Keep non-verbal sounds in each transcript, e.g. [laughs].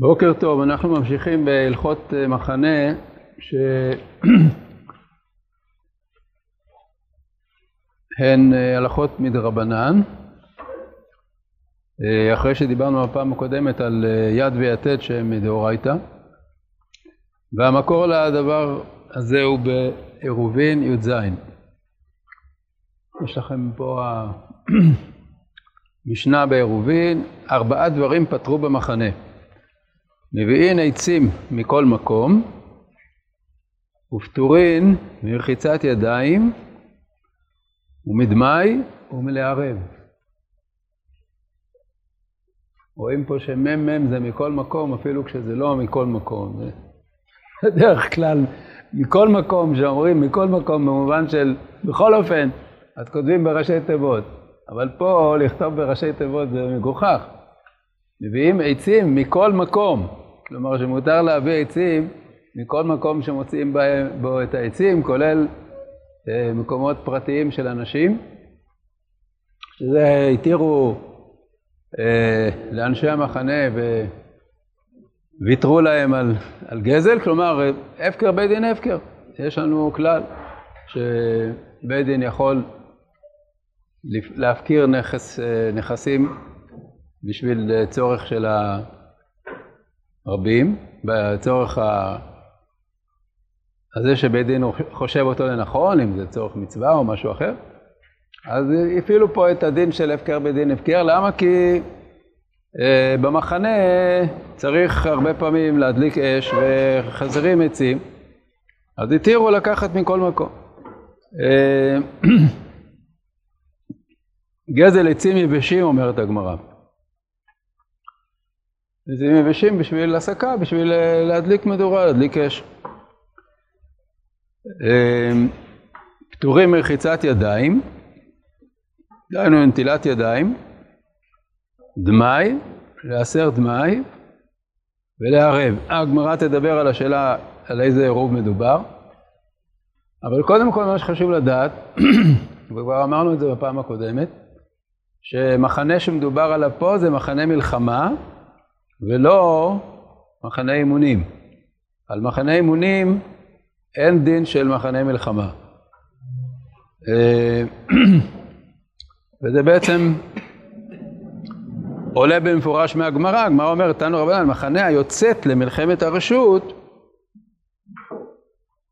בוקר טוב, אנחנו ממשיכים בהלכות מחנה שהן [clears throat] הלכות מדרבנן. אחרי שדיברנו בפעם הקודמת על יד ויתד שהם מדאורייתא. והמקור לדבר הזה הוא בעירובין י"ז. יש לכם פה המשנה [clears throat] בעירובין ארבעה דברים פתרו במחנה מביאין עצים מכל מקום ופטורין מרחיצת ידיים ומדמאי ומלערב. רואים פה שמ"מ זה מכל מקום אפילו כשזה לא מכל מקום. בדרך כלל מכל מקום שאומרים מכל מקום במובן של בכל אופן אז כותבים בראשי תיבות אבל פה לכתוב בראשי תיבות זה מגוחך. מביאים עצים מכל מקום, כלומר שמותר להביא עצים מכל מקום שמוצאים בו את העצים, כולל מקומות פרטיים של אנשים, שזה התירו לאנשי המחנה וויתרו להם על, על גזל, כלומר הפקר בית דין הפקר. יש לנו כלל שבית דין יכול להפקיר נכס, נכסים בשביל צורך של הרבים, בצורך הזה שבית דין חושב אותו לנכון, אם זה צורך מצווה או משהו אחר, אז הפעילו פה את הדין של הפקר בית דין הפקר, למה? כי אה, במחנה צריך הרבה פעמים להדליק אש וחזרים עצים, אז התירו לקחת מכל מקום. אה, [clears throat] גזל עצים יבשים, אומרת הגמרא. עצים יבשים בשביל הסקה, בשביל להדליק מדורה, להדליק אש. פטורים מרחיצת ידיים, דהיינו נטילת ידיים, דמאי, להסר דמאי ולערב. הגמרא תדבר על השאלה על איזה עירוב מדובר, אבל קודם כל מה שחשוב לדעת, [clears throat] וכבר אמרנו את זה בפעם הקודמת, שמחנה שמדובר עליו פה זה מחנה מלחמה ולא מחנה אימונים. על מחנה אימונים אין דין של מחנה מלחמה. [clears throat] וזה בעצם עולה במפורש מהגמרא, הגמרא אומרת, תנו רבנן, מחנה היוצאת למלחמת הרשות,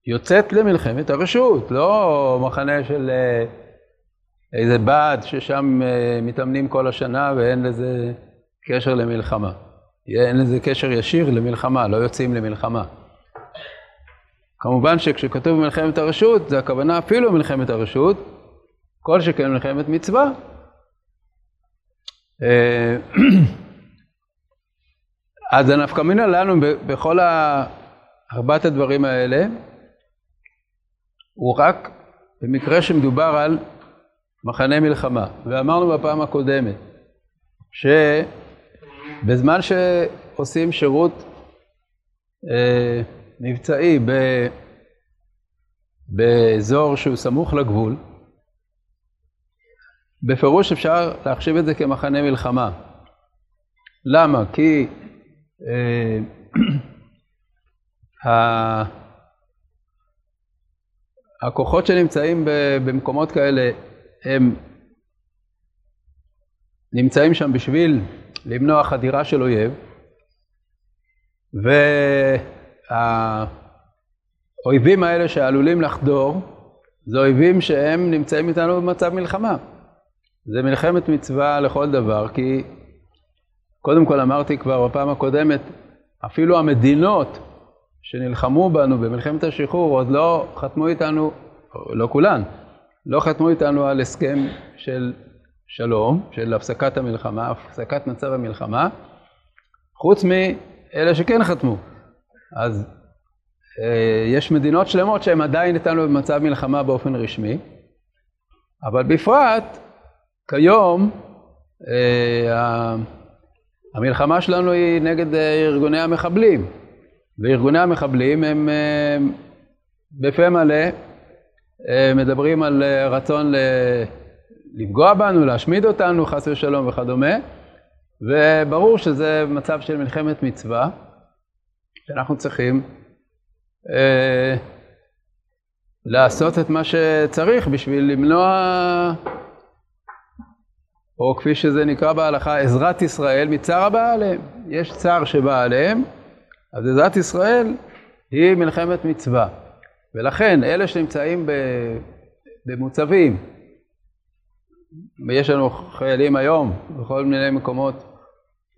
יוצאת למלחמת הרשות, לא מחנה של איזה בד ששם מתאמנים כל השנה ואין לזה קשר למלחמה. אין לזה קשר ישיר למלחמה, לא יוצאים למלחמה. כמובן שכשכתוב מלחמת הרשות, זה הכוונה אפילו מלחמת הרשות, כל שכן מלחמת מצווה. [clears throat] אז הנפקא מינה לנו בכל ארבעת הדברים האלה, הוא רק במקרה שמדובר על מחנה מלחמה. ואמרנו בפעם הקודמת, שבזמן שעושים שירות אה, מבצעי ב... באזור שהוא סמוך לגבול, בפירוש אפשר להחשיב את זה כמחנה מלחמה. למה? כי אה, [clears throat] הכוחות שנמצאים במקומות כאלה הם נמצאים שם בשביל למנוע חדירה של אויב, והאויבים האלה שעלולים לחדור, זה אויבים שהם נמצאים איתנו במצב מלחמה. זה מלחמת מצווה לכל דבר, כי קודם כל אמרתי כבר בפעם הקודמת, אפילו המדינות שנלחמו בנו במלחמת השחרור עוד לא חתמו איתנו, לא כולן, לא חתמו איתנו על הסכם של שלום, של הפסקת המלחמה, הפסקת מצב המלחמה, חוץ מאלה שכן חתמו. אז אה, יש מדינות שלמות שהן עדיין איתנו במצב מלחמה באופן רשמי, אבל בפרט, כיום, אה, המלחמה שלנו היא נגד אה, ארגוני המחבלים, וארגוני המחבלים הם אה, בפה מלא אה, מדברים על אה, רצון לפגוע בנו, להשמיד אותנו, חס ושלום וכדומה, וברור שזה מצב של מלחמת מצווה, שאנחנו צריכים אה, לעשות את מה שצריך בשביל למנוע, או כפי שזה נקרא בהלכה, עזרת ישראל מצער הבא עליהם. יש צער שבא עליהם, אז עזרת ישראל היא מלחמת מצווה. ולכן אלה שנמצאים במוצבים, ויש לנו חיילים היום בכל מיני מקומות,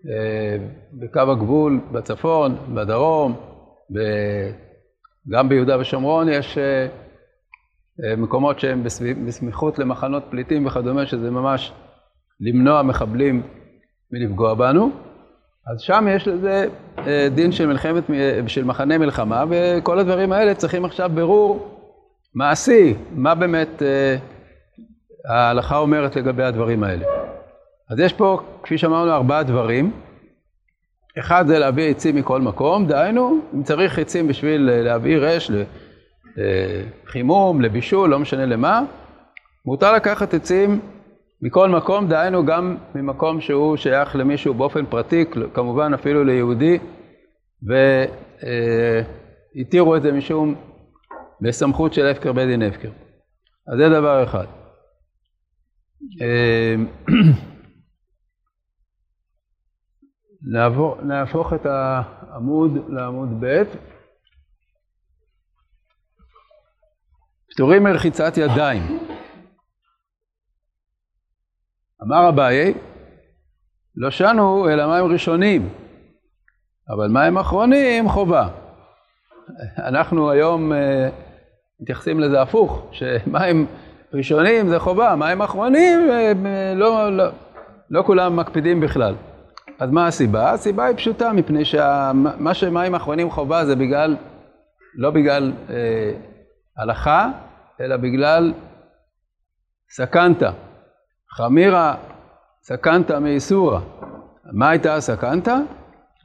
אה, בקו הגבול, בצפון, בדרום, גם ביהודה ושומרון יש אה, אה, מקומות שהם בסמיכות למחנות פליטים וכדומה, שזה ממש למנוע מחבלים מלפגוע בנו. אז שם יש לזה דין של מלחמת, של מחנה מלחמה, וכל הדברים האלה צריכים עכשיו ברור מעשי, מה באמת ההלכה אומרת לגבי הדברים האלה. אז יש פה, כפי שאמרנו, ארבעה דברים. אחד זה להביא עצים מכל מקום, דהיינו, אם צריך עצים בשביל להביא רש, לחימום, לבישול, לא משנה למה, מותר לקחת עצים מכל מקום, דהיינו גם ממקום שהוא שייך למישהו באופן פרטי, כמובן אפילו ליהודי, והתירו את זה משום בסמכות של הפקר בית דין הפקר. אז זה דבר אחד. [clears throat] נעבור, נהפוך את העמוד לעמוד ב', פטורים מרחיצת ידיים. אמר אביי, לא שנו אלא מים ראשונים, אבל מים אחרונים חובה. [laughs] אנחנו היום uh, מתייחסים לזה הפוך, שמים ראשונים זה חובה, מים אחרונים uh, לא, לא, לא כולם מקפידים בכלל. אז מה הסיבה? הסיבה היא פשוטה, מפני שמה שמים אחרונים חובה זה בגלל, לא בגלל אה, הלכה, אלא בגלל סקנטה. חמירה סקנטה מאיסורה. מה הייתה הסקנטה?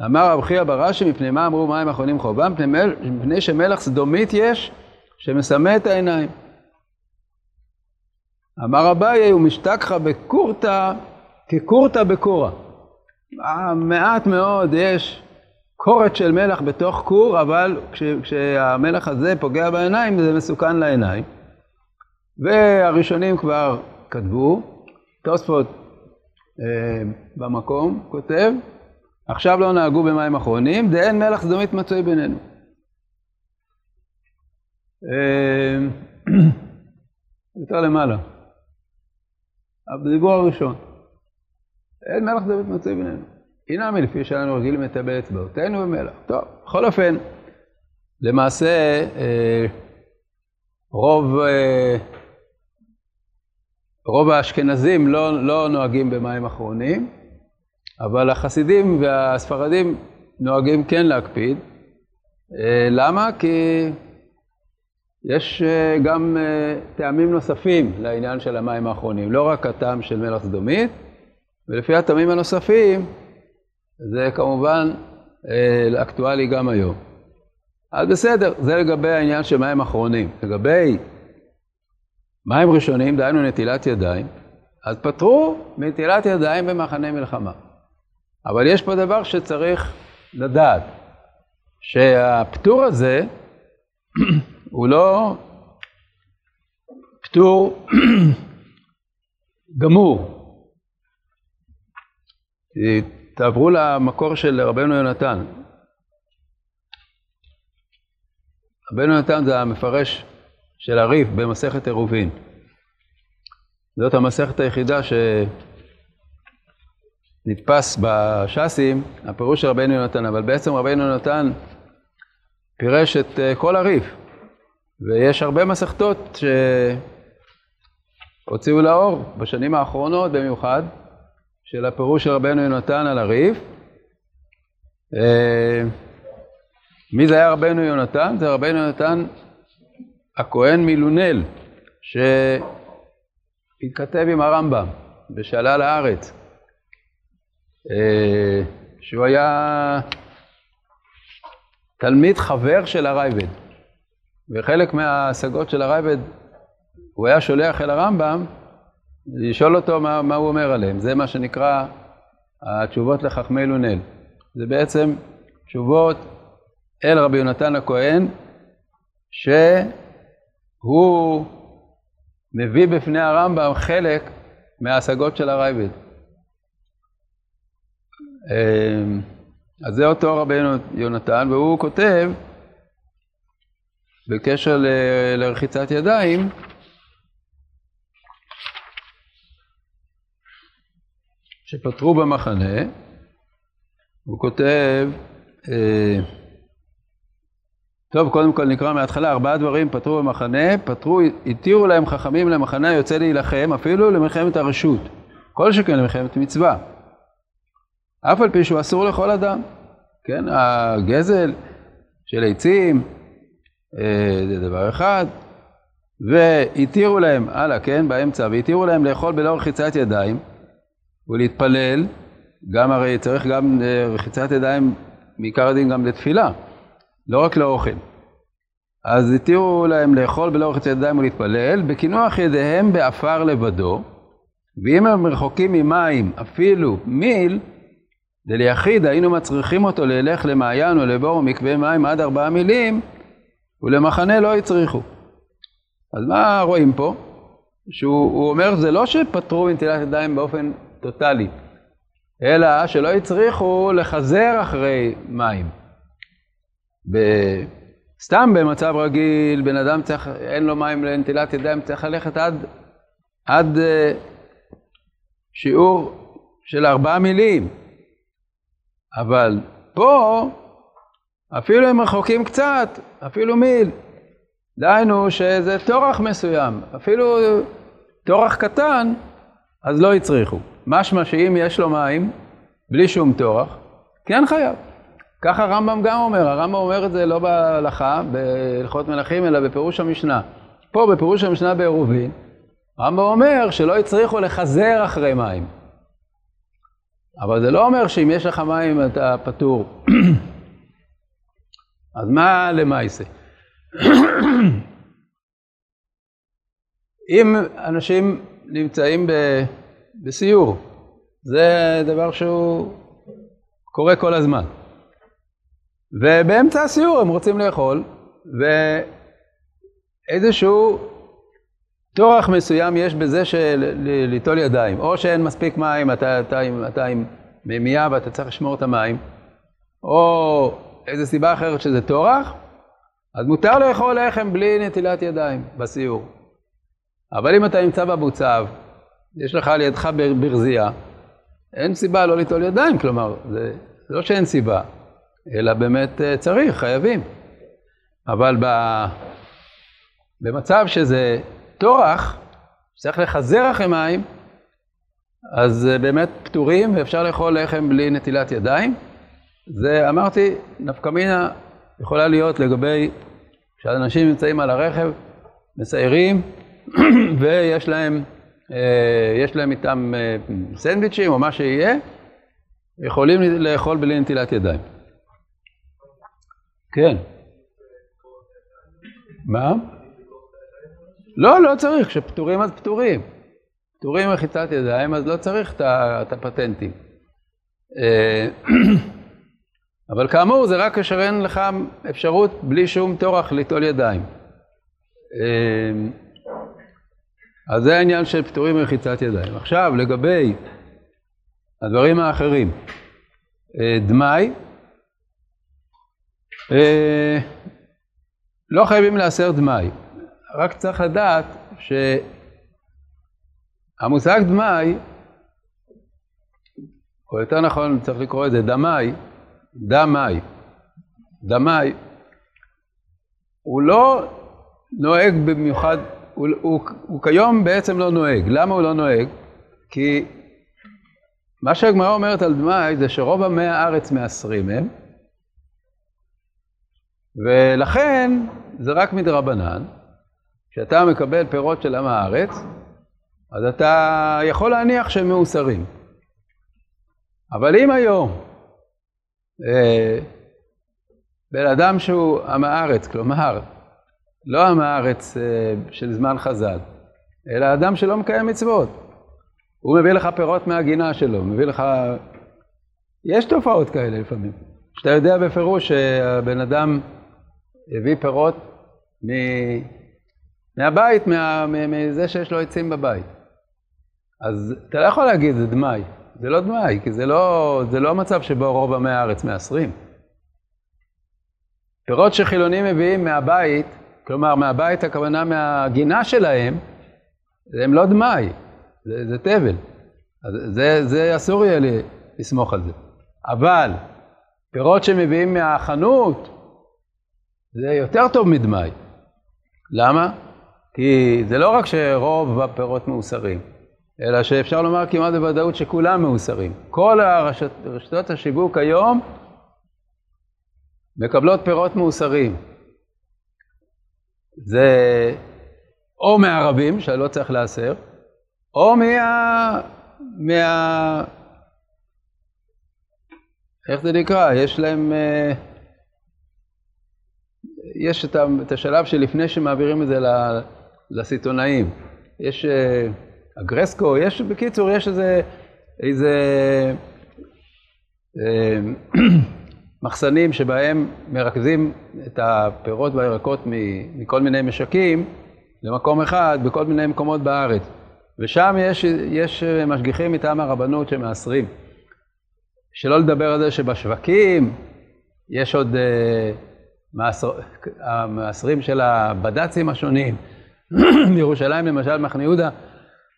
אמר רב חייא ברש"י, מפני מה אמרו מים אחרונים חובה? מפני, מפני שמלח סדומית יש שמסמא את העיניים. אמר אביי, הוא משתכחה בקורתא כקורתא בקורא. מעט מאוד יש קורת של מלח בתוך כור, אבל כש, כשהמלח הזה פוגע בעיניים זה מסוכן לעיניים. והראשונים כבר כתבו, תוספות אה, במקום כותב, עכשיו לא נהגו במים אחרונים, דאין מלח סדומית מצוי בינינו. אה, [clears throat] יותר למעלה. בדיבור הראשון. אין מלח דוד מצוי בינינו. הנה נמי לפי שאנו רגילים לטבל אצבעותינו במלח. טוב, בכל אופן, למעשה אה, רוב, אה, רוב האשכנזים לא, לא נוהגים במים אחרונים, אבל החסידים והספרדים נוהגים כן להקפיד. אה, למה? כי יש גם טעמים נוספים לעניין של המים האחרונים, לא רק הטעם של מלח סדומית, ולפי הטעמים הנוספים, זה כמובן אה, אקטואלי גם היום. אז בסדר, זה לגבי העניין של מים אחרונים. לגבי מים ראשונים, דהיינו נטילת ידיים, אז פטרו מנטילת ידיים במחנה מלחמה. אבל יש פה דבר שצריך לדעת, שהפטור הזה הוא לא פטור [clears throat] גמור. תעברו למקור של רבנו יונתן. רבנו יונתן זה המפרש של הריף במסכת עירובין. זאת המסכת היחידה שנתפס בש"סים, הפירוש של רבנו יונתן, אבל בעצם רבנו יונתן פירש את אה, כל הריף, ויש הרבה מסכתות שהוציאו לאור בשנים האחרונות במיוחד. של הפירוש של רבנו יונתן על הריף. אה, מי זה היה רבנו יונתן? זה רבנו יונתן הכהן מלונל, שהתכתב עם הרמב"ם ושעלה לארץ, אה, שהוא היה תלמיד חבר של הרייבד, וחלק מההשגות של הרייבד הוא היה שולח אל הרמב"ם לשאול אותו מה, מה הוא אומר עליהם. זה מה שנקרא התשובות לחכמי לונל. זה בעצם תשובות אל רבי יונתן הכהן, שהוא מביא בפני הרמב"ם חלק מההשגות של הרייבד. אמ, אז זה אותו רבי יונתן, והוא כותב בקשר ל- לרחיצת ידיים, שפטרו במחנה, הוא כותב, אה, טוב, קודם כל נקרא מההתחלה, ארבעה דברים פטרו במחנה, פטרו, התירו להם חכמים למחנה היוצא להילחם, אפילו למלחמת הרשות, כל שכן למלחמת מצווה. אף על פי שהוא אסור לכל אדם, כן, הגזל של עצים, זה דבר אחד, והתירו להם, הלאה, כן, באמצע, והתירו להם לאכול בלא רחיצת ידיים ולהתפלל, גם הרי צריך גם אה, רחיצת ידיים, מעיקר הדין גם לתפילה, לא רק לאוכל. אז התירו להם לאכול בלא רחיצת ידיים ולהתפלל, בקינוח ידיהם בעפר לבדו, ואם הם רחוקים ממים אפילו מיל, דליחיד היינו מצריכים אותו ללך למעיין או לבור ומקווה מים עד ארבעה מילים, ולמחנה לא הצריכו. אז מה רואים פה? שהוא אומר, זה לא שפטרו מנטילת ידיים באופן טוטאלי, אלא שלא הצריכו לחזר אחרי מים. ב... סתם במצב רגיל, בן אדם צריך, אין לו מים לנטילת ידיים, צריך ללכת עד, עד uh, שיעור של ארבעה מילים. אבל פה, אפילו הם רחוקים קצת, אפילו מיל. דהיינו שזה טורח מסוים, אפילו טורח קטן, אז לא הצריכו. משמע שאם יש לו מים, בלי שום טורח, כן חייב. ככה הרמב"ם גם אומר, הרמב"ם אומר את זה לא בהלכה, בהלכות מלכים, אלא בפירוש המשנה. פה בפירוש המשנה בעירובין, הרמב"ם אומר שלא הצריכו לחזר אחרי מים. אבל זה לא אומר שאם יש לך מים אתה פטור. אז מה למעשה? אם אנשים נמצאים ב, בסיור, זה דבר שהוא קורה כל הזמן. ובאמצע הסיור הם רוצים לאכול, ואיזשהו טורח מסוים יש בזה של ליטול ידיים, או שאין מספיק מים, אתה, אתה, אתה, אתה עם מימייה ואתה צריך לשמור את המים, או איזו סיבה אחרת שזה טורח, אז מותר לאכול לחם בלי נטילת ידיים בסיור. אבל אם אתה נמצא בבוצב, יש לך על ידך ברזייה, אין סיבה לא ליטול ידיים, כלומר, זה, לא שאין סיבה, אלא באמת אה, צריך, חייבים. אבל ב, במצב שזה טורח, שצריך לחזר אחרי מים, אז אה, באמת פטורים ואפשר לאכול לחם בלי נטילת ידיים. זה, אמרתי, נפקא מינה יכולה להיות לגבי כשאנשים נמצאים על הרכב, מסיירים, [clears throat] ויש להם, אה, יש להם איתם אה, סנדוויצ'ים או מה שיהיה, יכולים לאכול בלי נטילת ידיים. כן. מה? לא, לא צריך, כשפטורים אז פטורים. פטורים מחיצת ידיים, אז לא צריך את הפטנטים. [clears throat] אה, אבל כאמור, זה רק כאשר אין לך אפשרות בלי שום טורח ליטול ידיים. אה, אז זה העניין של פטורים מחיצת ידיים. עכשיו, לגבי הדברים האחרים, אה, דמאי, לא חייבים להסר דמאי. רק צריך לדעת שהמושג דמאי, או יותר נכון צריך לקרוא את זה דמאי, דמאי, דמאי, הוא לא נוהג במיוחד, הוא, הוא, הוא כיום בעצם לא נוהג. למה הוא לא נוהג? כי מה שהגמרא אומרת על דמאי זה שרוב עמי הארץ מעשרים הם, ולכן זה רק מדרבנן. כשאתה מקבל פירות של עם הארץ, אז אתה יכול להניח שהם מאוסרים. אבל אם היום בן אדם שהוא עם הארץ, כלומר, לא עם הארץ אה, של זמן חז"ל, אלא אדם שלא מקיים מצוות, הוא מביא לך פירות מהגינה שלו, מביא לך יש תופעות כאלה לפעמים. שאתה יודע בפירוש שהבן אדם הביא פירות מ... מהבית, מה... מזה שיש לו עצים בבית. אז אתה לא יכול להגיד זה דמאי, זה לא דמאי, כי זה לא, זה לא המצב שבו רוב עמי הארץ מעשרים. פירות שחילונים מביאים מהבית, כלומר מהבית הכוונה מהגינה שלהם, הם לא דמאי, זה, זה תבל. אז זה, זה אסור יהיה לסמוך על זה. אבל פירות שמביאים מהחנות, זה יותר טוב מדמאי. למה? כי זה לא רק שרוב הפירות מאוסרים, אלא שאפשר לומר כמעט בוודאות שכולם מאוסרים. כל הרשת, רשתות השיווק היום מקבלות פירות מאוסרים. זה או מערבים, שאני לא צריך להסר, או מה... מה... איך זה נקרא? יש להם... אה, יש את השלב שלפני שמעבירים את זה לסיטונאים. יש אה, אגרסקו, יש, בקיצור, יש איזה, איזה אה, [clears throat] מחסנים שבהם מרכזים את הפירות והירקות מכל מיני משקים למקום אחד בכל מיני מקומות בארץ. ושם יש, יש משגיחים מטעם הרבנות שמאסרים. שלא לדבר על זה שבשווקים יש עוד uh, המאסרים של הבד"צים השונים. [clears throat] בירושלים למשל, מחנה יהודה,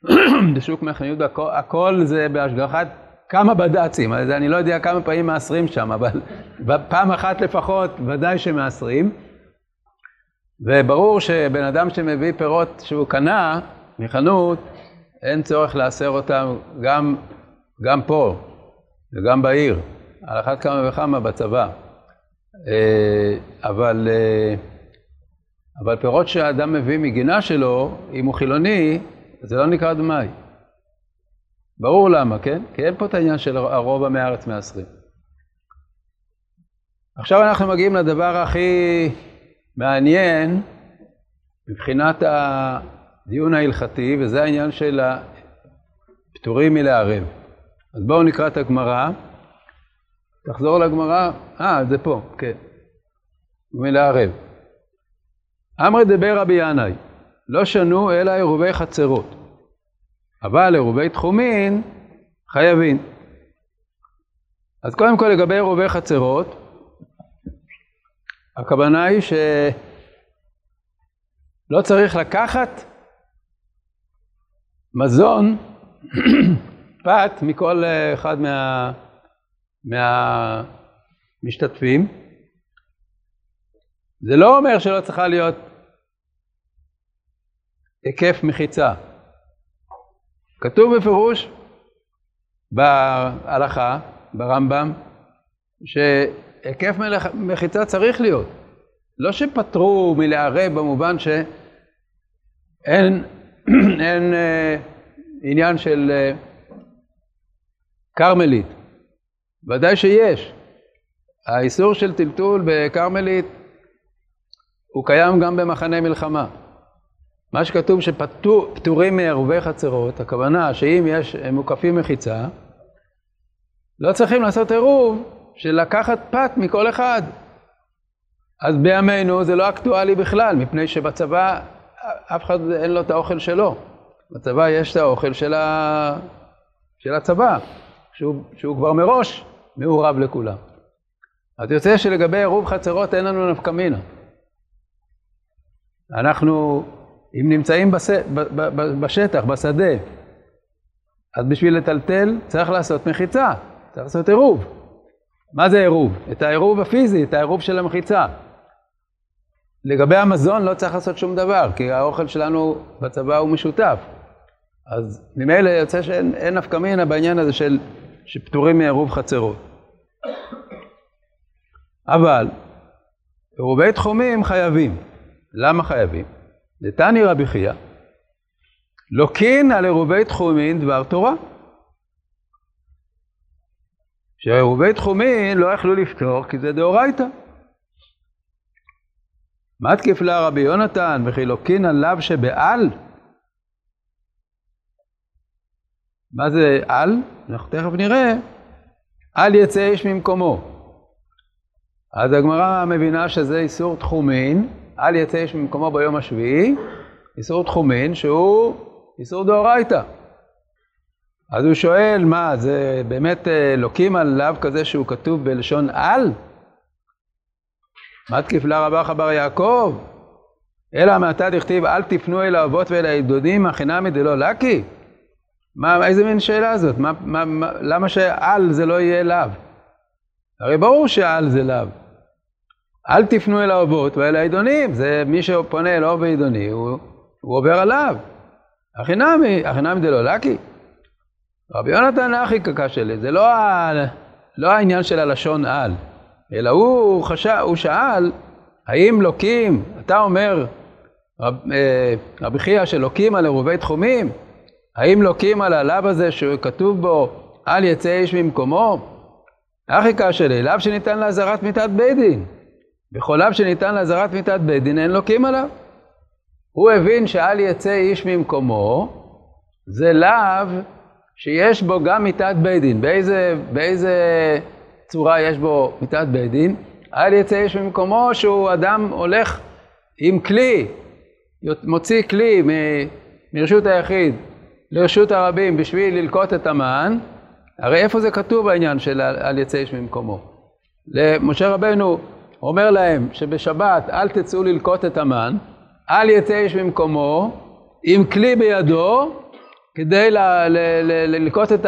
[clears throat] בשוק מחנה הכל, הכל זה בהשגחת כמה בד"צים, אני לא יודע כמה פעמים מאסרים שם, אבל פעם אחת לפחות ודאי שמאסרים. וברור שבן אדם שמביא פירות שהוא קנה מחנות, אין צורך לאסר אותם גם, גם פה וגם בעיר, על אחת כמה וכמה בצבא. אה, אבל, אה, אבל פירות שהאדם מביא מגינה שלו, אם הוא חילוני, זה לא נקרא דמאי. ברור למה, כן? כי אין פה את העניין של הרוב עמי הארץ מעשרים. עכשיו אנחנו מגיעים לדבר הכי מעניין מבחינת הדיון ההלכתי, וזה העניין של הפטורים מלערב. אז בואו נקרא את הגמרא. תחזור לגמרא. אה, זה פה, כן. מלערב. אמרי דבר רבי ינאי, לא שנו אלא עירובי חצרות, אבל עירובי תחומין חייבים. אז קודם כל לגבי עירובי חצרות, הכוונה היא שלא צריך לקחת מזון, [clears throat] פת, מכל אחד מה, מהמשתתפים. זה לא אומר שלא צריכה להיות היקף מחיצה. כתוב בפירוש בהלכה, ברמב"ם, ש... היקף מחיצה צריך להיות. לא שפטרו מלערב במובן שאין [clears throat] אין, אה, עניין של אה. ודאי שיש. האיסור של טלטול בכרמלית הוא קיים גם במחנה מלחמה. מה שכתוב שפטורים מעירובי חצרות, הכוונה שאם יש, הם מוקפים מחיצה, לא צריכים לעשות עירוב של לקחת פת מכל אחד. אז בימינו זה לא אקטואלי בכלל, מפני שבצבא אף אחד אין לו את האוכל שלו. בצבא יש את האוכל של, ה... של הצבא, שהוא, שהוא כבר מראש מעורב לכולם. אז יוצא שלגבי עירוב חצרות אין לנו נפקא מינה. אנחנו, אם נמצאים בס... ב, ב, ב, בשטח, בשדה, אז בשביל לטלטל צריך לעשות מחיצה, צריך לעשות עירוב. מה זה עירוב? את העירוב הפיזי, את העירוב של המחיצה. לגבי המזון לא צריך לעשות שום דבר, כי האוכל שלנו בצבא הוא משותף. אז ממילא יוצא שאין נפקא מינה בעניין הזה של שפטורים מעירוב חצרות. אבל עירובי תחומים חייבים. למה חייבים? נתני רבי חייא, לוקין על עירובי תחומים דבר תורה. שעירובי תחומין לא יכלו לפתור כי זה דאורייתא. מה תקיף לה רבי יונתן וכי לוקין עליו שבעל? מה זה על? אנחנו תכף נראה. אל יצא איש ממקומו. אז הגמרא מבינה שזה איסור תחומין, אל יצא איש ממקומו ביום השביעי, איסור תחומין שהוא איסור דאורייתא. אז הוא שואל, מה, זה באמת אה, לוקים על לאו כזה שהוא כתוב בלשון על? מה תקיף לה רבך בר יעקב? אלא מעתה דכתיב אל תפנו אל האבות ואל הידודים החינמי דלא לקי? מה, איזה מין שאלה זאת? מה, מה, מה, למה שעל זה לא יהיה לאו? הרי ברור שעל זה לאו. אל תפנו אל האבות ואל העידונים, זה מי שפונה אל אוב ועידוני, הוא, הוא עובר עליו. החינמי, החינמי דלא לקי. רבי יונתן אחי קקשלי, זה לא, ה, לא העניין של הלשון על, אלא הוא, חשב, הוא שאל, האם לוקים, אתה אומר, רב, אה, רבי חייא שלוקים על עירובי תחומים, האם לוקים על הלאו הזה שכתוב בו אל יצא איש ממקומו? אחי קשלי, לאו שניתן לאזהרת מיתת בית דין. בכל לאו שניתן לאזהרת מיתת בית דין אין לוקים עליו. הוא הבין שאל יצא איש ממקומו, זה לאו שיש בו גם מיתת בית דין. באיזה, באיזה צורה יש בו מיתת בית דין? אל יצא איש ממקומו שהוא אדם הולך עם כלי, מוציא כלי מרשות היחיד לרשות הרבים בשביל ללקוט את המן, הרי איפה זה כתוב העניין של אל יצא איש ממקומו? למשה רבנו אומר להם שבשבת אל תצאו ללקוט את המן, אל יצא איש ממקומו עם כלי בידו כדי ללקוט את,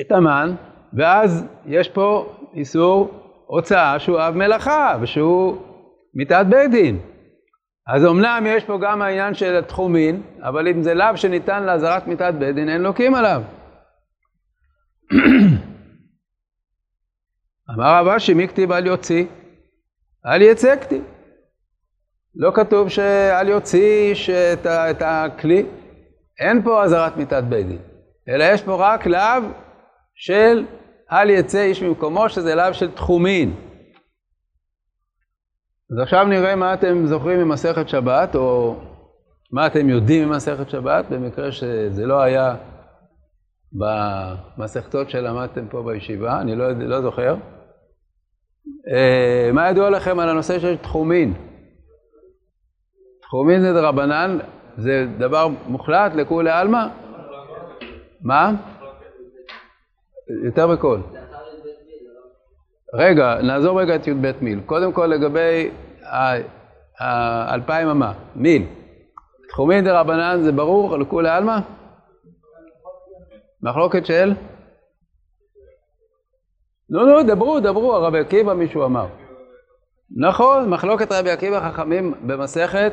את המן, ואז יש פה איסור הוצאה שהוא אב מלאכה ושהוא מיתת בית דין. אז אמנם יש פה גם העניין של התחומין, אבל אם זה לאו שניתן לאזהרת מיתת בית דין, אין לוקים עליו. [clears throat] אמר רב אשי, מי כתיב אל יוציא? אל יצא כתיב. לא כתוב שאל יוציא שאת, את הכלי. אין פה אזהרת מיתת בית דין, אלא יש פה רק לאו של אל יצא איש ממקומו, שזה לאו של תחומין. אז עכשיו נראה מה אתם זוכרים ממסכת שבת, או מה אתם יודעים ממסכת שבת, במקרה שזה לא היה במסכתות שלמדתם פה בישיבה, אני לא, לא זוכר. Uh, מה ידוע לכם על הנושא של תחומין? תחומין זה דרבנן, זה דבר מוחלט לכולי עלמא? מה? יותר בקול. רגע, נעזור רגע את י"ב מיל. קודם כל לגבי האלפיים אמה, מיל. תחומין דה רבנן זה ברור לכולי עלמא? מחלוקת של? נו נו, דברו, דברו, רבי עקיבא מישהו אמר. נכון, מחלוקת רבי עקיבא חכמים במסכת,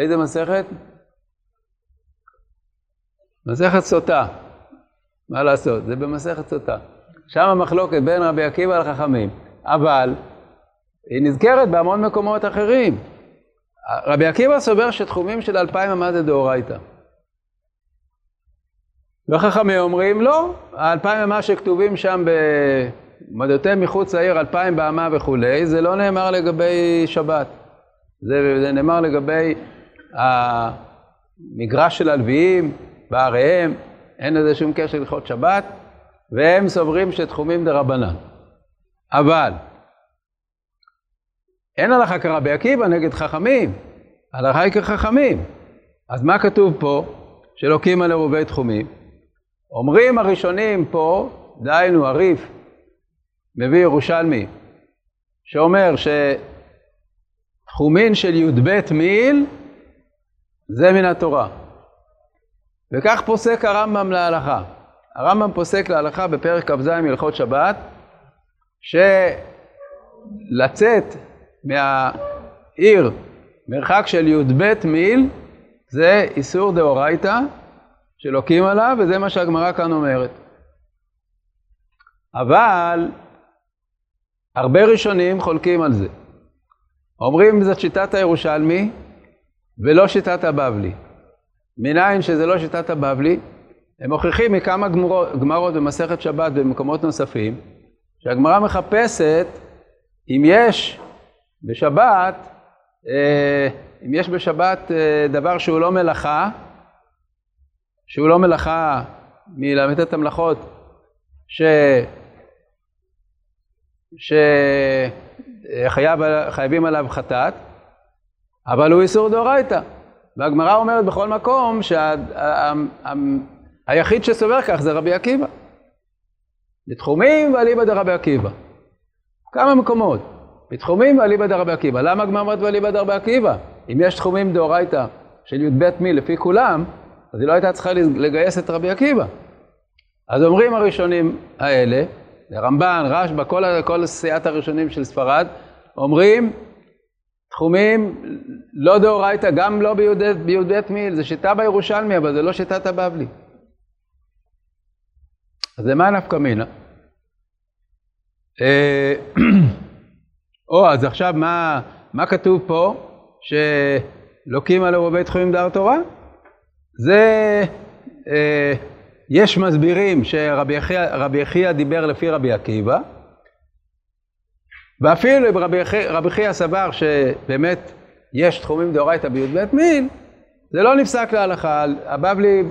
איזה מסכת? מסכת סוטה. מה לעשות? זה במסכת סוטה. שם המחלוקת בין רבי עקיבא לחכמים, אבל היא נזכרת בהמון מקומות אחרים. רבי עקיבא סובר שתחומים של אלפיים אמה זה דאורייתא. וחכמים אומרים לא, האלפיים אמה שכתובים שם במדעותיהם מחוץ לעיר, אלפיים באמה וכולי, זה לא נאמר לגבי שבת. זה, זה נאמר לגבי המגרש של הלוויים בעריהם, אין לזה שום קשר ללכות שבת, והם סוברים שתחומים דה רבנן. אבל אין הלכה כרבי עקיבא נגד חכמים, הלכה היא כחכמים. אז מה כתוב פה? שלוקים על עירובי תחומים. אומרים הראשונים פה, דהיינו הריף, מביא ירושלמי, שאומר שתחומין של י"ב מיל זה מן התורה. וכך פוסק הרמב"ם להלכה. הרמב"ם פוסק להלכה בפרק כ"ז הלכות שבת, שלצאת מהעיר מרחק של י"ב מיל זה איסור דאורייתא שלוקים עליו, וזה מה שהגמרא כאן אומרת. אבל הרבה ראשונים חולקים על זה. אומרים זאת שיטת הירושלמי ולא שיטת הבבלי. מניין שזה לא שיטת הבבלי? הם מוכיחים מכמה גמרות במסכת שבת במקומות נוספים, שהגמרא מחפשת אם יש בשבת, אה, אם יש בשבת אה, דבר שהוא לא מלאכה, שהוא לא מלאכה מל"ט המלאכות, ש... שחייבים עליו חטאת, אבל הוא איסור דאורייתא. והגמרא אומרת בכל מקום שהיחיד שה... שסובר כך זה רבי עקיבא. בתחומים ואליבא דרבי עקיבא. כמה מקומות. בתחומים ואליבא דרבי עקיבא. למה הגמרא אומרת ואליבא דרבי עקיבא? אם יש תחומים דאורייתא של י"ב מי לפי כולם, אז היא לא הייתה צריכה לגייס את רבי עקיבא. אז אומרים הראשונים האלה, רמב"ן, רשב"א, כל, כל סיעת הראשונים של ספרד, אומרים תחומים לא דאורייתא, גם לא בי"ב מיל, זה שיטה בירושלמי, אבל זה לא שיטת הבבלי. אז למה נפקא מינה? אה, [clears throat] או, אז עכשיו מה, מה כתוב פה? שלוקים על עירובי תחומים דעת תורה? זה, אה, יש מסבירים שרבי יחיא דיבר לפי רבי עקיבא, ואפילו אם רבי חייא סבר שבאמת יש תחומים דאורייתא בי"ב מין, זה לא נפסק להלכה, הבבלי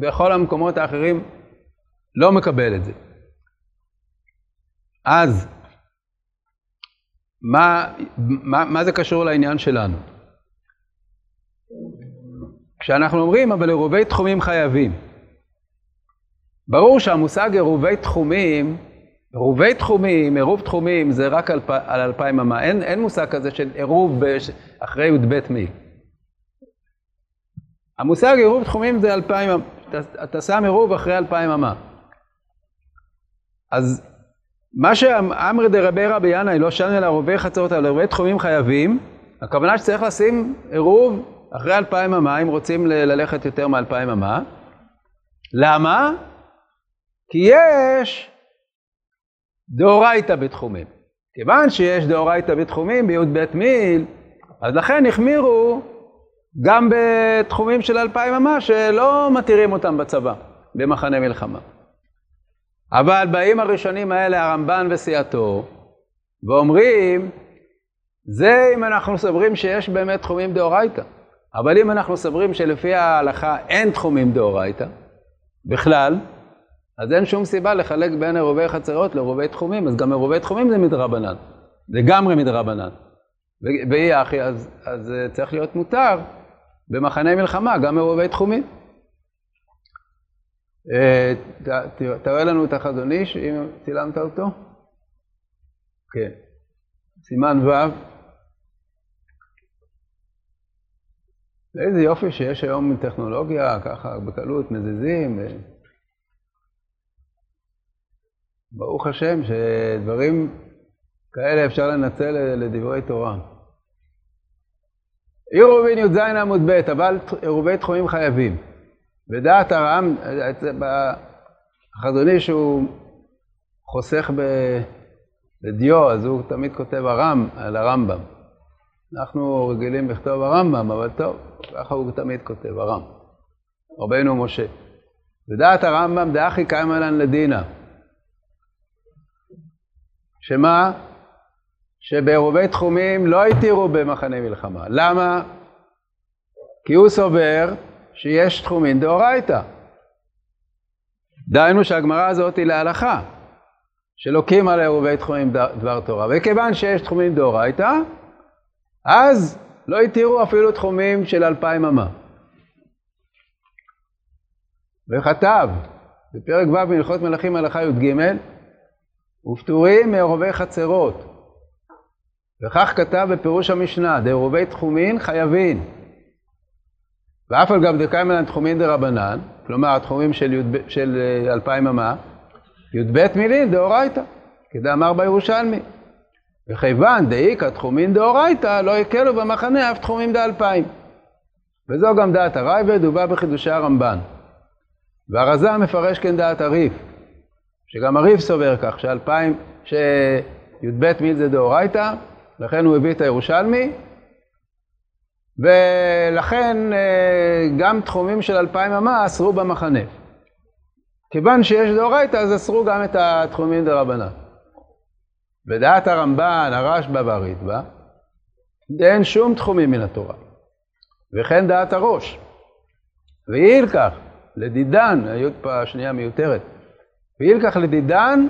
בכל המקומות האחרים לא מקבל את זה. אז, מה, מה, מה זה קשור לעניין שלנו? כשאנחנו אומרים, אבל עירובי תחומים חייבים. ברור שהמושג עירובי תחומים, עירובי תחומים, עירוב תחומים, זה רק על, על אלפיים אמה. אין, אין מושג כזה של עירוב אחרי י"ב מי. המושג עירוב תחומים זה אלפיים, אתה, אתה שם עירוב אחרי אלפיים אמה. אז מה שאמרי דרבי רבי ינאי לא שנה אלא עירובי חצרות, אבל עירובי תחומים חייבים, הכוונה שצריך לשים עירוב אחרי אלפיים אמה, אם רוצים ללכת יותר מאלפיים אמה. למה? כי יש דאורייתא בתחומים. כיוון שיש דאורייתא בתחומים בי"ב מיל, אז לכן החמירו גם בתחומים של אלפיים אמה שלא מתירים אותם בצבא, במחנה מלחמה. אבל באים הראשונים האלה, הרמב"ן וסיעתו, ואומרים, זה אם אנחנו סוברים שיש באמת תחומים דאורייתא. אבל אם אנחנו סוברים שלפי ההלכה אין תחומים דאורייתא, בכלל, אז אין שום סיבה לחלק בין עירובי חצרות לעירובי תחומים, אז גם עירובי תחומים זה מדרבנן, לגמרי מדרבנן. ואי אחי, אז, אז אה, צריך להיות מותר במחנה מלחמה, גם עירובי תחומים. אה, תראה לנו את החזון איש, אם צילמת אותו. כן. סימן ו'. איזה יופי שיש היום טכנולוגיה, ככה בקלות מזיזים. ברוך השם שדברים כאלה אפשר לנצל לדברי תורה. עירובין י"ז עמוד ב', אבל עירובי תחומים חייבים. בדעת הרם, החזוני שהוא חוסך בדיו, אז הוא תמיד כותב הרם על הרמב"ם. אנחנו רגילים לכתוב הרמב"ם, אבל טוב, ככה הוא תמיד כותב, הרם. רבנו משה. בדעת הרמב"ם דאחי קיימא לן לדינא. שמה? שבעירובי תחומים לא התירו במחנה מלחמה. למה? כי הוא סובר שיש תחומים דאורייתא. דהיינו שהגמרא הזאת היא להלכה, שלוקים על עירובי תחומים דבר תורה. וכיוון שיש תחומים דאורייתא, אז לא התירו אפילו תחומים של אלפיים אמה. וכתב בפרק ו' בהלכות מלכים הלכה י"ג, ופטורים מעירובי חצרות. וכך כתב בפירוש המשנה, דעירובי תחומין חייבין. ואף על גב דקאי מלן תחומין דרבנן, כלומר התחומים של, יוד, של אה, אלפיים אמה, י"ב מילין דאורייתא, כדאמר בירושלמי. וכיוון דאיכא תחומין דאורייתא, לא יקלו במחנה אף תחומים דאלפיים. וזו גם דעת הרייבד, ובא בחידושי הרמב"ן. והרזה מפרש כן דעת הריף, שגם הריף סובר כך, שאלפיים, שי"ב מיל זה דאורייתא, לכן הוא הביא את הירושלמי, ולכן אה, גם תחומים של אלפיים אמה אסרו במחנה. כיוון שיש דאורייתא, אז אסרו גם את התחומים דרבנן. בדעת הרמב"ן, הרשב"א והריטב"א, אין שום תחומים מן התורה. וכן דעת הראש. כך, לדידן, היות פה השנייה מיותרת, וילקח לדידן,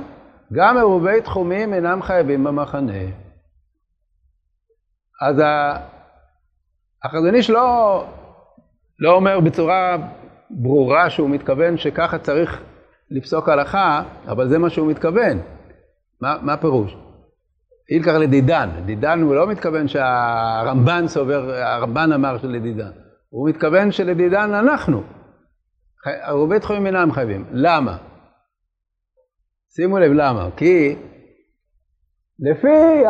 גם מרובי תחומים אינם חייבים במחנה. אז החזון איש לא, לא אומר בצורה ברורה שהוא מתכוון שככה צריך לפסוק הלכה, אבל זה מה שהוא מתכוון. מה, מה הפירוש? אילקח לדידן, דידן הוא לא מתכוון שהרמב"ן סובר, הרמב"ן אמר שלדידן, הוא מתכוון שלדידן אנחנו. הרבה תחומים אינם חייבים. למה? שימו לב למה. כי לפי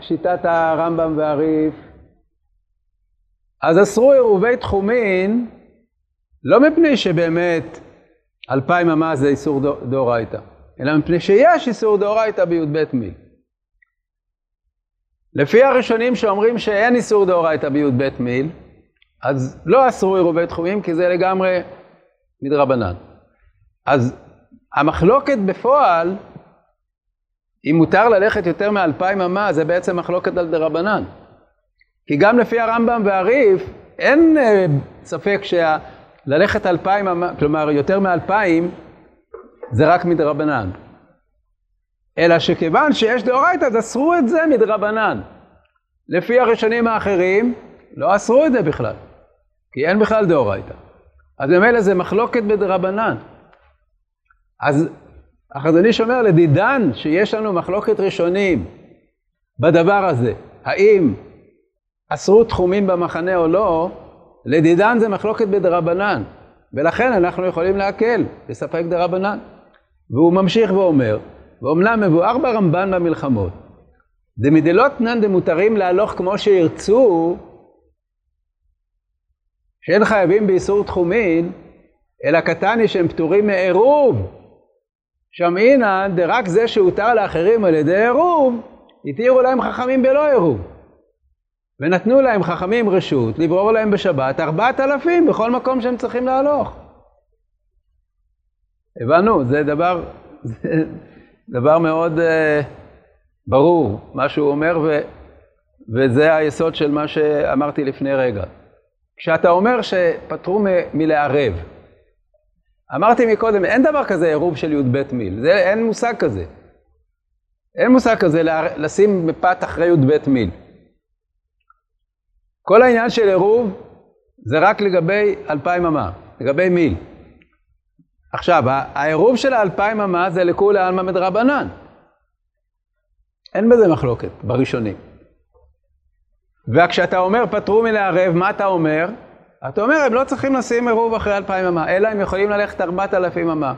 שיטת הרמב"ם והריף, אז אסרו עירובי תחומין לא מפני שבאמת אלפיים אמה זה איסור דאורייתא, אלא מפני שיש איסור דאורייתא בי"ב מיל. לפי הראשונים שאומרים שאין איסור דאורייתא בי"ב מיל, אז לא אסרו עירובי תחומים כי זה לגמרי מדרבנן. אז המחלוקת בפועל, אם מותר ללכת יותר מאלפיים אמה, זה בעצם מחלוקת על דרבנן. כי גם לפי הרמב"ם והריף, אין אה, ספק שללכת אלפיים אמה, כלומר יותר מאלפיים, זה רק מדרבנן. אלא שכיוון שיש דאורייתא, אז אסרו את זה מדרבנן. לפי הראשונים האחרים, לא אסרו את זה בכלל, כי אין בכלל דאורייתא. אז ממילא זה מחלוקת בדרבנן. אז החזון איש אומר לדידן שיש לנו מחלוקת ראשונים בדבר הזה, האם אסרו תחומים במחנה או לא, לדידן זה מחלוקת בדרבנן, ולכן אנחנו יכולים להקל, לספק דרבנן. והוא ממשיך ואומר, ואומנם מבואר ברמב"ן במלחמות, דמדלותנן דמותרים להלוך כמו שירצו, שאין חייבים באיסור תחומין, אלא קטני שהם פטורים מעירוב. שמעינן דרק זה שהותר לאחרים על ידי עירוב, התירו להם חכמים בלא עירוב. ונתנו להם חכמים רשות לברור להם בשבת ארבעת אלפים בכל מקום שהם צריכים להלוך. הבנו, זה דבר, זה דבר מאוד uh, ברור, מה שהוא אומר, ו, וזה היסוד של מה שאמרתי לפני רגע. כשאתה אומר שפטרו מ- מלערב, אמרתי מקודם, אין דבר כזה עירוב של י"ב מיל, זה, אין מושג כזה. אין מושג כזה לשים בפת אחרי י"ב מיל. כל העניין של עירוב זה רק לגבי אלפיים אמה, לגבי מיל. עכשיו, העירוב של האלפיים אמה זה לכולי עלמא מדרבנן. אין בזה מחלוקת, בראשונים. וכשאתה אומר פטרו מלערב, מה אתה אומר? אתה אומר, הם לא צריכים לשים עירוב אחרי אלפיים אמה, אלא הם יכולים ללכת ארבעת אלפים אמה.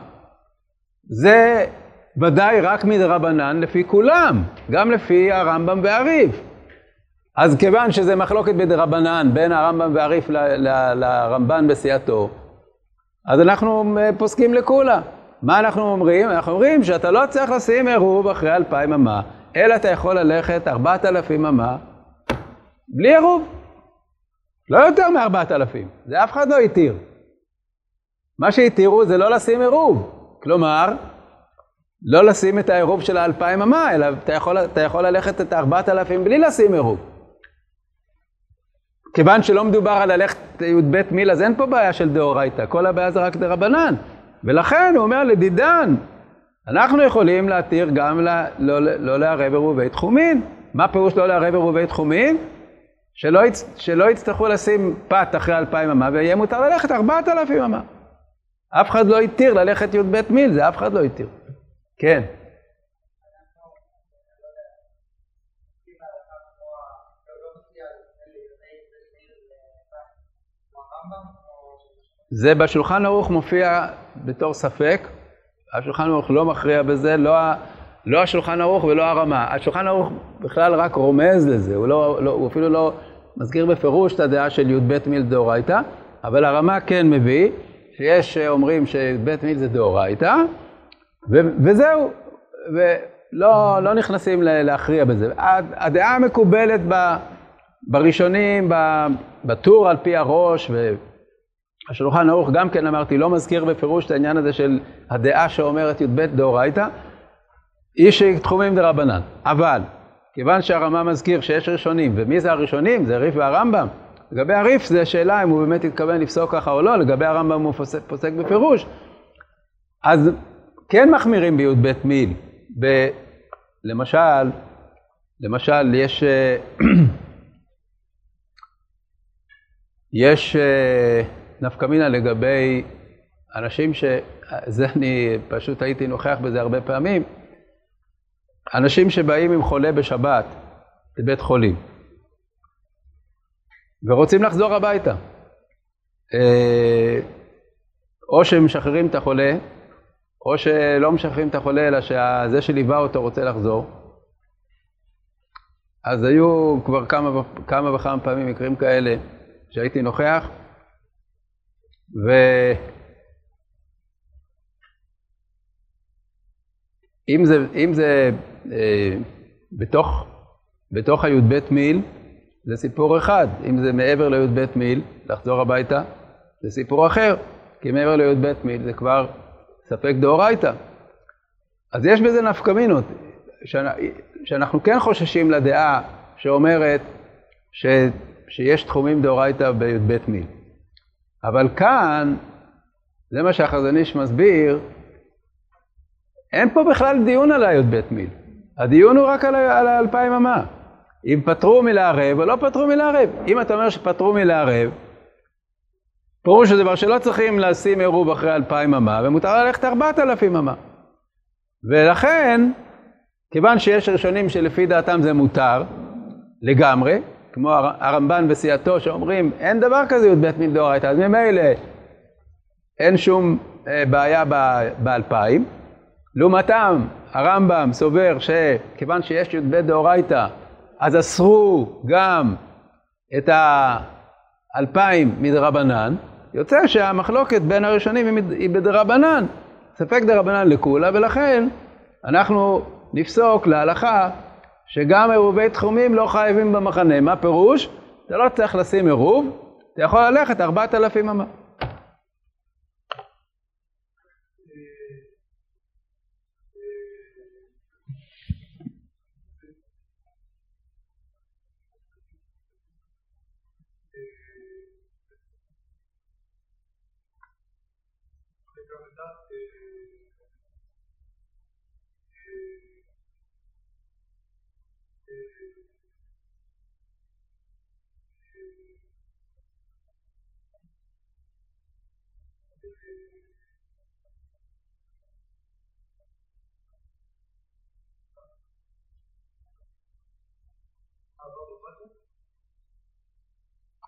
זה ודאי רק מדרבנן לפי כולם, גם לפי הרמב"ם והריב. אז כיוון שזה מחלוקת בדרבנן בין הרמב"ם והריף לרמב"ן בסיעתו, אז אנחנו אה, פוסקים לכולה. מה אנחנו אומרים? אנחנו אומרים שאתה לא צריך לשים עירוב אחרי אלפיים אמה, אלא אתה יכול ללכת ארבעת אלפים אמה בלי עירוב. לא יותר מארבעת אלפים, זה אף אחד לא התיר. מה שהתירו זה לא לשים עירוב. כלומר, לא לשים את העירוב של האלפיים אמה, אלא אתה יכול, אתה יכול ללכת את הארבעת אלפים בלי לשים עירוב. כיוון שלא מדובר על ללכת י"ב מיל, אז אין פה בעיה של דאורייתא, כל הבעיה זה רק דרבנן. ולכן הוא אומר לדידן, אנחנו יכולים להתיר גם ל, לא, לא לערב עירובי תחומין. מה פירוש לא לערב עירובי תחומין? שלא, יצ, שלא יצטרכו לשים פת אחרי אלפיים אמה, ויהיה מותר ללכת ארבעת אלפים אמה. אף אחד לא התיר ללכת י"ב מיל, זה אף אחד לא התיר. כן. זה בשולחן ערוך מופיע בתור ספק, השולחן ערוך לא מכריע בזה, לא, לא השולחן ערוך ולא הרמה. השולחן ערוך בכלל רק רומז לזה, הוא, לא, לא, הוא אפילו לא מזכיר בפירוש את הדעה של י"ב מיל דאורייתא, אבל הרמה כן מביא, שיש שאומרים שי"ב מיל זה דאורייתא, וזהו, ולא לא נכנסים להכריע בזה. הדעה המקובלת ב, בראשונים, בטור על פי הראש, השולחן ערוך גם כן אמרתי, לא מזכיר בפירוש את העניין הזה של הדעה שאומרת י"ב דאורייתא, איש תחומים דרבנן. אבל, כיוון שהרמה מזכיר שיש ראשונים, ומי זה הראשונים? זה ריף והרמב"ם. לגבי הריף זה שאלה אם הוא באמת התכוון לפסוק ככה או לא, לגבי הרמב"ם הוא פוסק, פוסק בפירוש. אז כן מחמירים בי"ב מיל. ב, למשל, למשל, יש, אה, [clears throat] יש אה, נפקא מינה לגבי אנשים ש... זה אני פשוט הייתי נוכח בזה הרבה פעמים. אנשים שבאים עם חולה בשבת לבית חולים ורוצים לחזור הביתה. אה, או שמשחררים את החולה, או שלא משחררים את החולה, אלא שזה שליווה אותו רוצה לחזור. אז היו כבר כמה, כמה וכמה פעמים מקרים כאלה שהייתי נוכח, ואם זה, אם זה אה, בתוך, בתוך הי"ב מיל, זה סיפור אחד. אם זה מעבר לי"ב מיל, לחזור הביתה, זה סיפור אחר. כי מעבר לי"ב מיל זה כבר ספק דאורייתא. אז יש בזה נפקא מינות, שאנחנו כן חוששים לדעה שאומרת ש, שיש תחומים דאורייתא בי"ב מיל. אבל כאן, זה מה שהחזון איש מסביר, אין פה בכלל דיון על הי"ב מיל. הדיון הוא רק על האלפיים אמה. אם פטרו מלערב או לא פטרו מלערב. אם אתה אומר שפטרו מלערב, פירוש הדבר שלא צריכים לשים עירוב אחרי אלפיים אמה, ומותר ללכת ארבעת אלפים אמה. ולכן, כיוון שיש ראשונים שלפי דעתם זה מותר לגמרי, כמו הרמב"ן וסיעתו שאומרים אין דבר כזה י"ב מדאורייתא, אז ממילא אין שום אה, בעיה באלפיים. לעומתם, הרמב"ם סובר שכיוון שיש י"ב דאורייתא, אז אסרו גם את האלפיים מדרבנן, יוצא שהמחלוקת בין הראשונים היא בדרבנן, ספק דרבנן לכולה, ולכן אנחנו נפסוק להלכה שגם עירובי תחומים לא חייבים במחנה. מה פירוש? אתה לא צריך לשים עירוב, אתה יכול ללכת ארבעת אלפים אמה.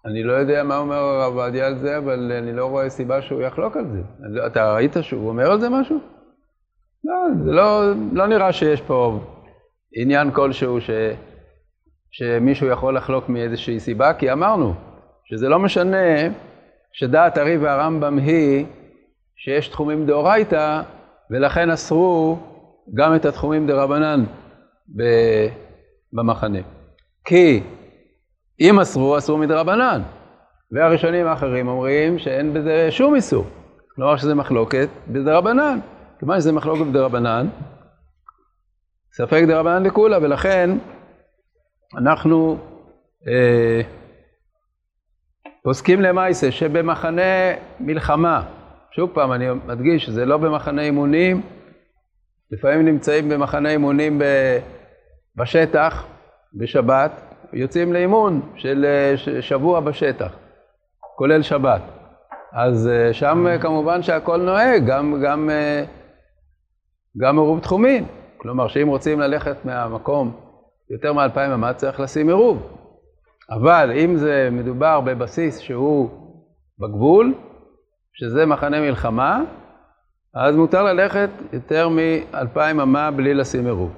אני לא יודע מה אומר הרב עובדיה על זה, אבל אני לא רואה סיבה שהוא יחלוק על זה. לא, אתה ראית שהוא אומר על זה משהו? לא, זה לא, לא נראה שיש פה עניין כלשהו ש, שמישהו יכול לחלוק מאיזושהי סיבה, כי אמרנו שזה לא משנה שדעת הרי והרמב"ם היא שיש תחומים דאורייתא, ולכן אסרו גם את התחומים דרבנן במחנה. כי אם אסרו, אסרו מדרבנן. והראשונים האחרים אומרים שאין בזה שום איסור. כלומר שזה מחלוקת בדרבנן. כיוון שזה מחלוקת בדרבנן, ספק דרבנן לכולה, ולכן אנחנו אה, פוסקים למעשה שבמחנה מלחמה, שוב פעם אני מדגיש, שזה לא במחנה אימונים, לפעמים נמצאים במחנה אימונים בשטח, בשבת, יוצאים לאימון של שבוע בשטח, כולל שבת. אז אה, שם אה, כמובן שהכל נוהג, גם, גם, אה, גם עירוב תחומים. כלומר, שאם רוצים ללכת מהמקום יותר מאלפיים אמה, צריך לשים עירוב. אבל אם זה מדובר בבסיס שהוא בגבול, שזה מחנה מלחמה, אז מותר ללכת יותר מאלפיים אמה בלי לשים עירוב.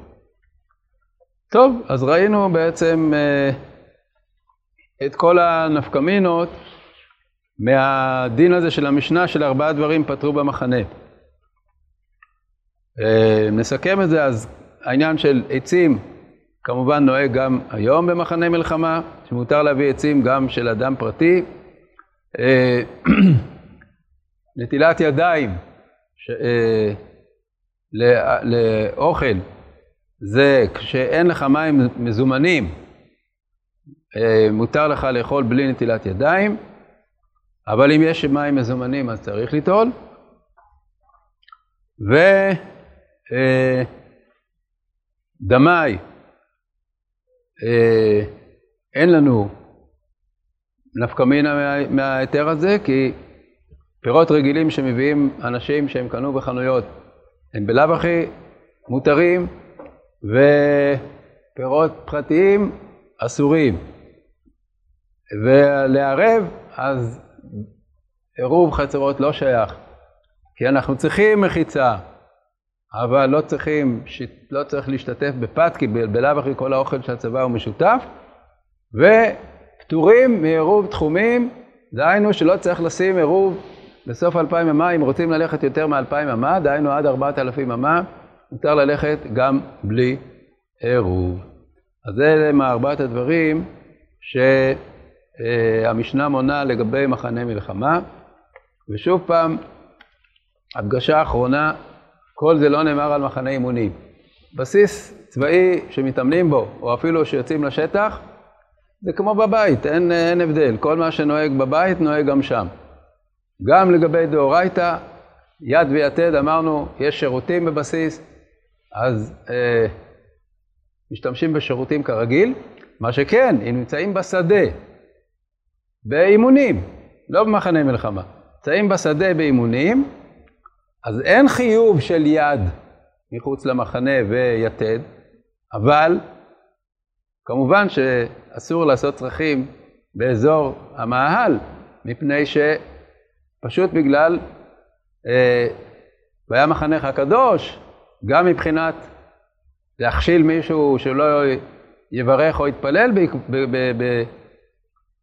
טוב, אז ראינו בעצם אה, את כל הנפקמינות מהדין הזה של המשנה של ארבעה דברים פתרו במחנה. אה, נסכם את זה, אז העניין של עצים כמובן נוהג גם היום במחנה מלחמה, שמותר להביא עצים גם של אדם פרטי. אה, [clears throat] נטילת ידיים ש... לאוכל זה כשאין לך מים מזומנים, אה, מותר לך לאכול בלי נטילת ידיים, אבל אם יש מים מזומנים אז צריך ליטול. ו... דמאי, אין לנו נפקא מינה מההיתר הזה, כי פירות רגילים שמביאים אנשים שהם קנו בחנויות הם בלאו הכי מותרים, ופירות פרטיים אסורים. ולערב, אז עירוב חצרות לא שייך, כי אנחנו צריכים מחיצה, אבל לא צריכים, לא צריך להשתתף בפת, כי בלאו הכי כל האוכל של הצבא הוא משותף, ופטורים מעירוב תחומים, דהיינו שלא צריך לשים עירוב בסוף אלפיים אמה, אם רוצים ללכת יותר מאלפיים אמה, דהיינו עד ארבעת אלפים אמה, מותר ללכת גם בלי עירוב. אז אלה הם ארבעת הדברים שהמשנה מונה לגבי מחנה מלחמה. ושוב פעם, הדגשה אחרונה, כל זה לא נאמר על מחנה אימונים. בסיס צבאי שמתאמנים בו, או אפילו שיוצאים לשטח, זה כמו בבית, אין, אין הבדל. כל מה שנוהג בבית נוהג גם שם. גם לגבי דאורייתא, יד ויתד, אמרנו, יש שירותים בבסיס, אז אה, משתמשים בשירותים כרגיל. מה שכן, אם נמצאים בשדה, באימונים, לא במחנה מלחמה, נמצאים בשדה באימונים, אז אין חיוב של יד מחוץ למחנה ויתד, אבל כמובן שאסור לעשות צרכים באזור המאהל, מפני שפשוט בגלל אה, והיה מחנך הקדוש, גם מבחינת להכשיל מישהו שלא יברך או יתפלל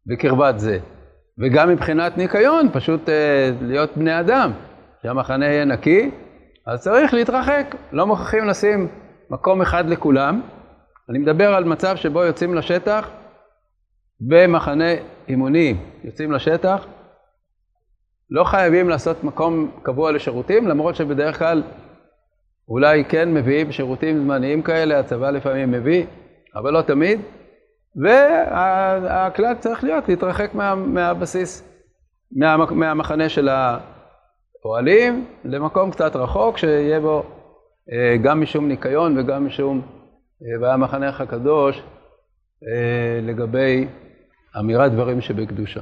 בקרבת זה. וגם מבחינת ניקיון, פשוט אה, להיות בני אדם, שהמחנה יהיה נקי, אז צריך להתרחק. לא מוכרחים לשים מקום אחד לכולם. אני מדבר על מצב שבו יוצאים לשטח במחנה אימוני, יוצאים לשטח, לא חייבים לעשות מקום קבוע לשירותים, למרות שבדרך כלל אולי כן מביאים שירותים זמניים כאלה, הצבא לפעמים מביא, אבל לא תמיד. והכלל צריך להיות להתרחק מה, מהבסיס, מה, מהמחנה של האוהלים למקום קצת רחוק, שיהיה בו אה, גם משום ניקיון וגם משום, אה, והיה מחנך הקדוש אה, לגבי אמירת דברים שבקדושה.